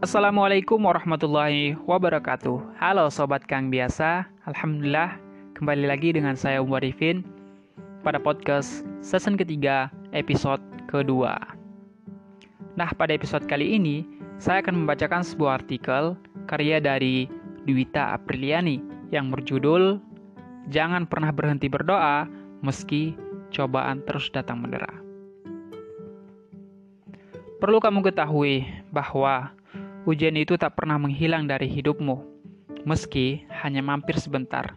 Assalamualaikum warahmatullahi wabarakatuh. Halo Sobat Kang Biasa Alhamdulillah kembali lagi dengan saya Umar Rifin Pada podcast season ketiga episode kedua. Nah pada episode kali ini Saya akan membacakan sebuah artikel Karya dari Dwita Apriliani Yang berjudul Jangan pernah berhenti berdoa Meski cobaan terus datang mendera. Perlu kamu ketahui bahwa ujian itu tak pernah menghilang dari hidupmu, meski hanya mampir sebentar.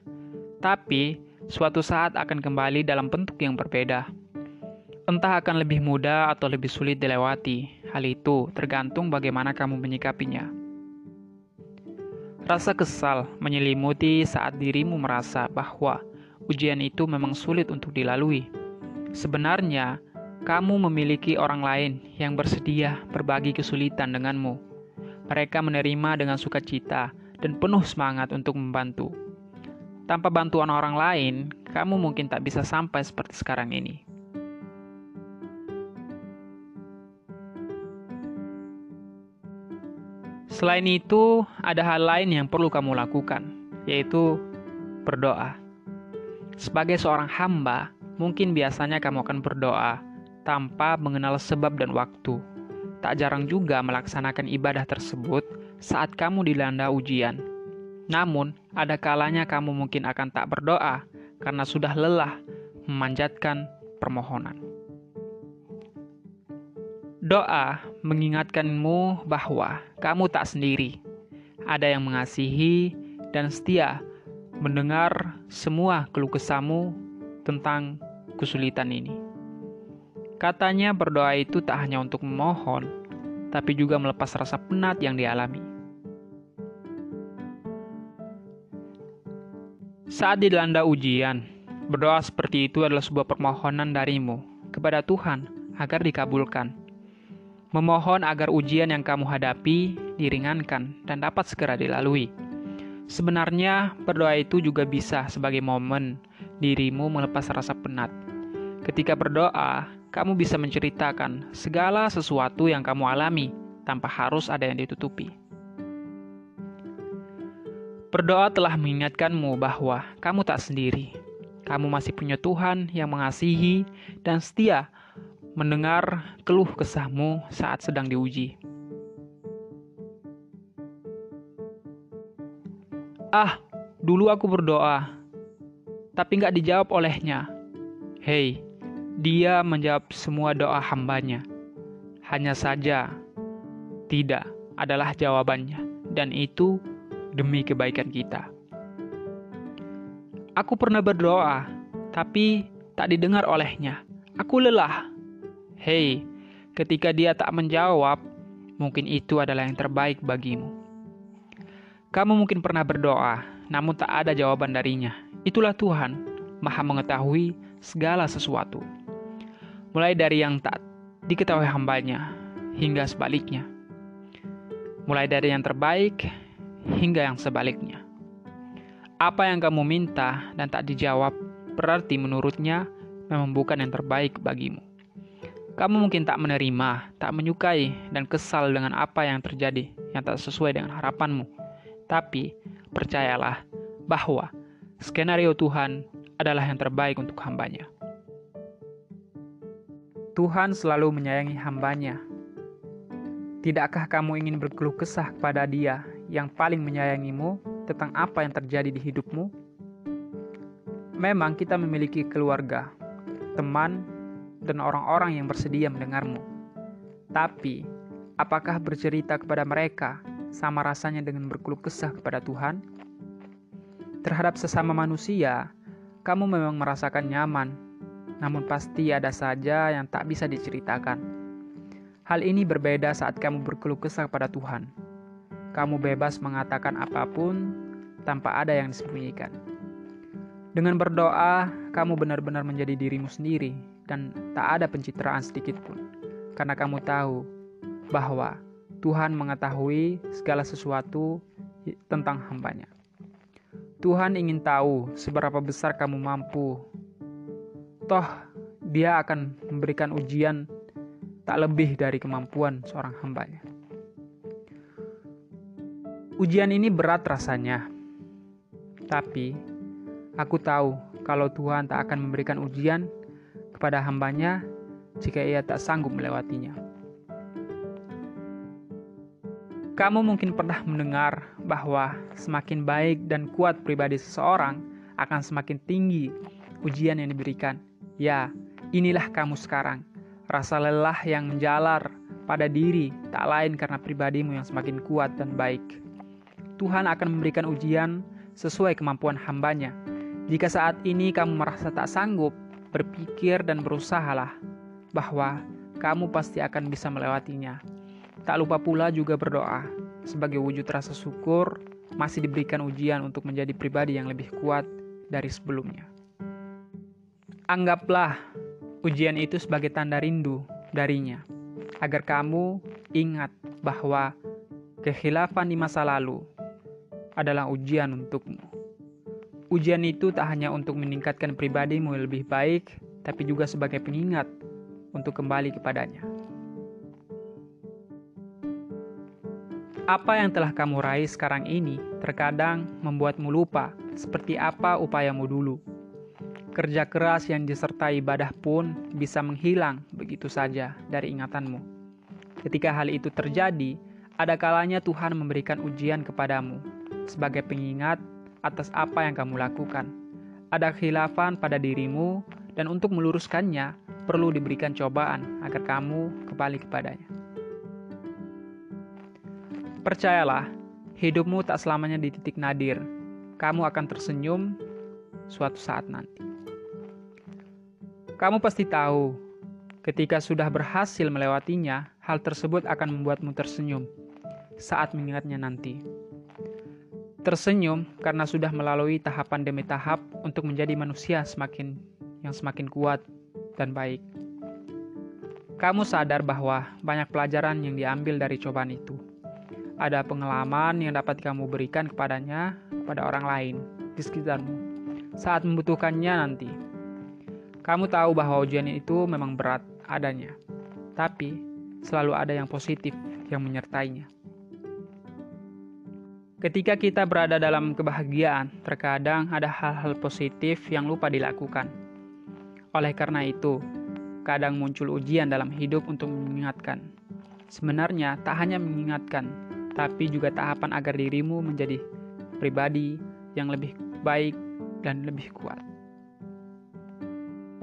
Tapi, suatu saat akan kembali dalam bentuk yang berbeda. Entah akan lebih mudah atau lebih sulit dilewati, hal itu tergantung bagaimana kamu menyikapinya. Rasa kesal menyelimuti saat dirimu merasa bahwa ujian itu memang sulit untuk dilalui. Sebenarnya, kamu memiliki orang lain yang bersedia berbagi kesulitan denganmu. Mereka menerima dengan sukacita dan penuh semangat untuk membantu. Tanpa bantuan orang lain, kamu mungkin tak bisa sampai seperti sekarang ini. Selain itu, ada hal lain yang perlu kamu lakukan, yaitu berdoa. Sebagai seorang hamba, mungkin biasanya kamu akan berdoa tanpa mengenal sebab dan waktu. Tak jarang juga melaksanakan ibadah tersebut saat kamu dilanda ujian. Namun, ada kalanya kamu mungkin akan tak berdoa karena sudah lelah memanjatkan permohonan. Doa mengingatkanmu bahwa kamu tak sendiri. Ada yang mengasihi dan setia mendengar semua keluh kesahmu tentang kesulitan ini. Katanya berdoa itu tak hanya untuk memohon, tapi juga melepas rasa penat yang dialami. Saat dilanda ujian, berdoa seperti itu adalah sebuah permohonan darimu kepada Tuhan agar dikabulkan. Memohon agar ujian yang kamu hadapi diringankan dan dapat segera dilalui. Sebenarnya, berdoa itu juga bisa sebagai momen dirimu melepas rasa penat. Ketika berdoa, kamu bisa menceritakan segala sesuatu yang kamu alami tanpa harus ada yang ditutupi. Berdoa telah mengingatkanmu bahwa kamu tak sendiri. Kamu masih punya Tuhan yang mengasihi dan setia mendengar keluh kesahmu saat sedang diuji. Ah, dulu aku berdoa, tapi nggak dijawab olehnya. Hei, dia menjawab semua doa hambanya. Hanya saja, tidak adalah jawabannya, dan itu demi kebaikan kita. Aku pernah berdoa, tapi tak didengar olehnya. Aku lelah. Hei, ketika dia tak menjawab, mungkin itu adalah yang terbaik bagimu. Kamu mungkin pernah berdoa, namun tak ada jawaban darinya. Itulah Tuhan, Maha Mengetahui segala sesuatu mulai dari yang tak diketahui hambanya hingga sebaliknya. Mulai dari yang terbaik hingga yang sebaliknya. Apa yang kamu minta dan tak dijawab berarti menurutnya memang bukan yang terbaik bagimu. Kamu mungkin tak menerima, tak menyukai, dan kesal dengan apa yang terjadi yang tak sesuai dengan harapanmu. Tapi, percayalah bahwa skenario Tuhan adalah yang terbaik untuk hambanya. Tuhan selalu menyayangi hambanya. Tidakkah kamu ingin berkeluh kesah kepada dia yang paling menyayangimu tentang apa yang terjadi di hidupmu? Memang kita memiliki keluarga, teman, dan orang-orang yang bersedia mendengarmu. Tapi, apakah bercerita kepada mereka sama rasanya dengan berkeluh kesah kepada Tuhan? Terhadap sesama manusia, kamu memang merasakan nyaman namun pasti ada saja yang tak bisa diceritakan. Hal ini berbeda saat kamu berkeluh kesah pada Tuhan. Kamu bebas mengatakan apa pun tanpa ada yang disembunyikan. Dengan berdoa, kamu benar-benar menjadi dirimu sendiri dan tak ada pencitraan sedikit pun. Karena kamu tahu bahwa Tuhan mengetahui segala sesuatu tentang hambanya. Tuhan ingin tahu seberapa besar kamu mampu toh dia akan memberikan ujian tak lebih dari kemampuan seorang hambanya. Ujian ini berat rasanya, tapi aku tahu kalau Tuhan tak akan memberikan ujian kepada hambanya jika ia tak sanggup melewatinya. Kamu mungkin pernah mendengar bahwa semakin baik dan kuat pribadi seseorang akan semakin tinggi ujian yang diberikan. Ya, inilah kamu sekarang. Rasa lelah yang menjalar pada diri tak lain karena pribadimu yang semakin kuat dan baik. Tuhan akan memberikan ujian sesuai kemampuan hambanya. Jika saat ini kamu merasa tak sanggup, berpikir dan berusahalah bahwa kamu pasti akan bisa melewatinya. Tak lupa pula juga berdoa sebagai wujud rasa syukur masih diberikan ujian untuk menjadi pribadi yang lebih kuat dari sebelumnya. Anggaplah ujian itu sebagai tanda rindu darinya, agar kamu ingat bahwa kekhilafan di masa lalu adalah ujian untukmu. Ujian itu tak hanya untuk meningkatkan pribadimu lebih baik, tapi juga sebagai pengingat untuk kembali kepadanya. Apa yang telah kamu raih sekarang ini terkadang membuatmu lupa seperti apa upayamu dulu. Kerja keras yang disertai ibadah pun bisa menghilang begitu saja dari ingatanmu. Ketika hal itu terjadi, ada kalanya Tuhan memberikan ujian kepadamu sebagai pengingat atas apa yang kamu lakukan. Ada khilafan pada dirimu, dan untuk meluruskannya perlu diberikan cobaan agar kamu kembali kepadanya. Percayalah, hidupmu tak selamanya di titik nadir. Kamu akan tersenyum suatu saat nanti. Kamu pasti tahu, ketika sudah berhasil melewatinya, hal tersebut akan membuatmu tersenyum saat mengingatnya nanti. Tersenyum karena sudah melalui tahapan demi tahap untuk menjadi manusia semakin yang semakin kuat dan baik. Kamu sadar bahwa banyak pelajaran yang diambil dari cobaan itu. Ada pengalaman yang dapat kamu berikan kepadanya, kepada orang lain di sekitarmu saat membutuhkannya nanti. Kamu tahu bahwa ujian itu memang berat adanya, tapi selalu ada yang positif yang menyertainya. Ketika kita berada dalam kebahagiaan, terkadang ada hal-hal positif yang lupa dilakukan. Oleh karena itu, kadang muncul ujian dalam hidup untuk mengingatkan. Sebenarnya, tak hanya mengingatkan, tapi juga tahapan agar dirimu menjadi pribadi yang lebih baik dan lebih kuat.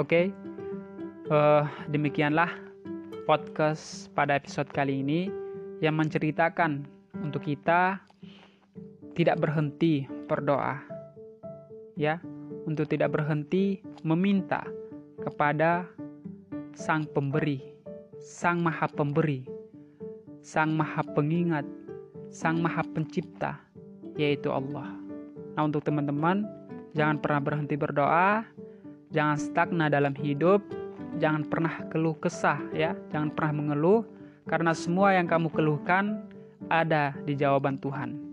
Oke, okay? uh, demikianlah podcast pada episode kali ini yang menceritakan untuk kita tidak berhenti berdoa. Ya, untuk tidak berhenti meminta kepada Sang Pemberi, Sang Maha Pemberi, Sang Maha Pengingat, Sang Maha Pencipta, yaitu Allah. Nah, untuk teman-teman, jangan pernah berhenti berdoa, jangan stagna dalam hidup, jangan pernah keluh kesah ya, jangan pernah mengeluh karena semua yang kamu keluhkan ada di jawaban Tuhan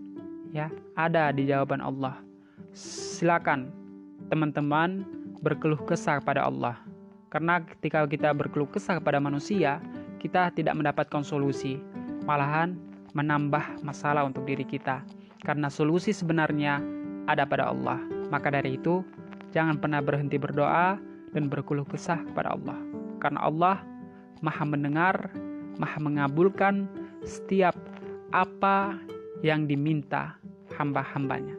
ya ada di jawaban Allah. Silakan teman-teman berkeluh kesah kepada Allah. Karena ketika kita berkeluh kesah kepada manusia, kita tidak mendapatkan solusi, malahan menambah masalah untuk diri kita. Karena solusi sebenarnya ada pada Allah. Maka dari itu, jangan pernah berhenti berdoa dan berkeluh kesah kepada Allah. Karena Allah Maha mendengar, Maha mengabulkan setiap apa yang diminta hamba-hambanya.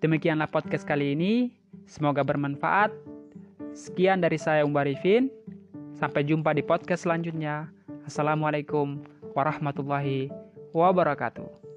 Demikianlah podcast kali ini. Semoga bermanfaat. Sekian dari saya Umar Rifin. Sampai jumpa di podcast selanjutnya. Assalamualaikum warahmatullahi wabarakatuh.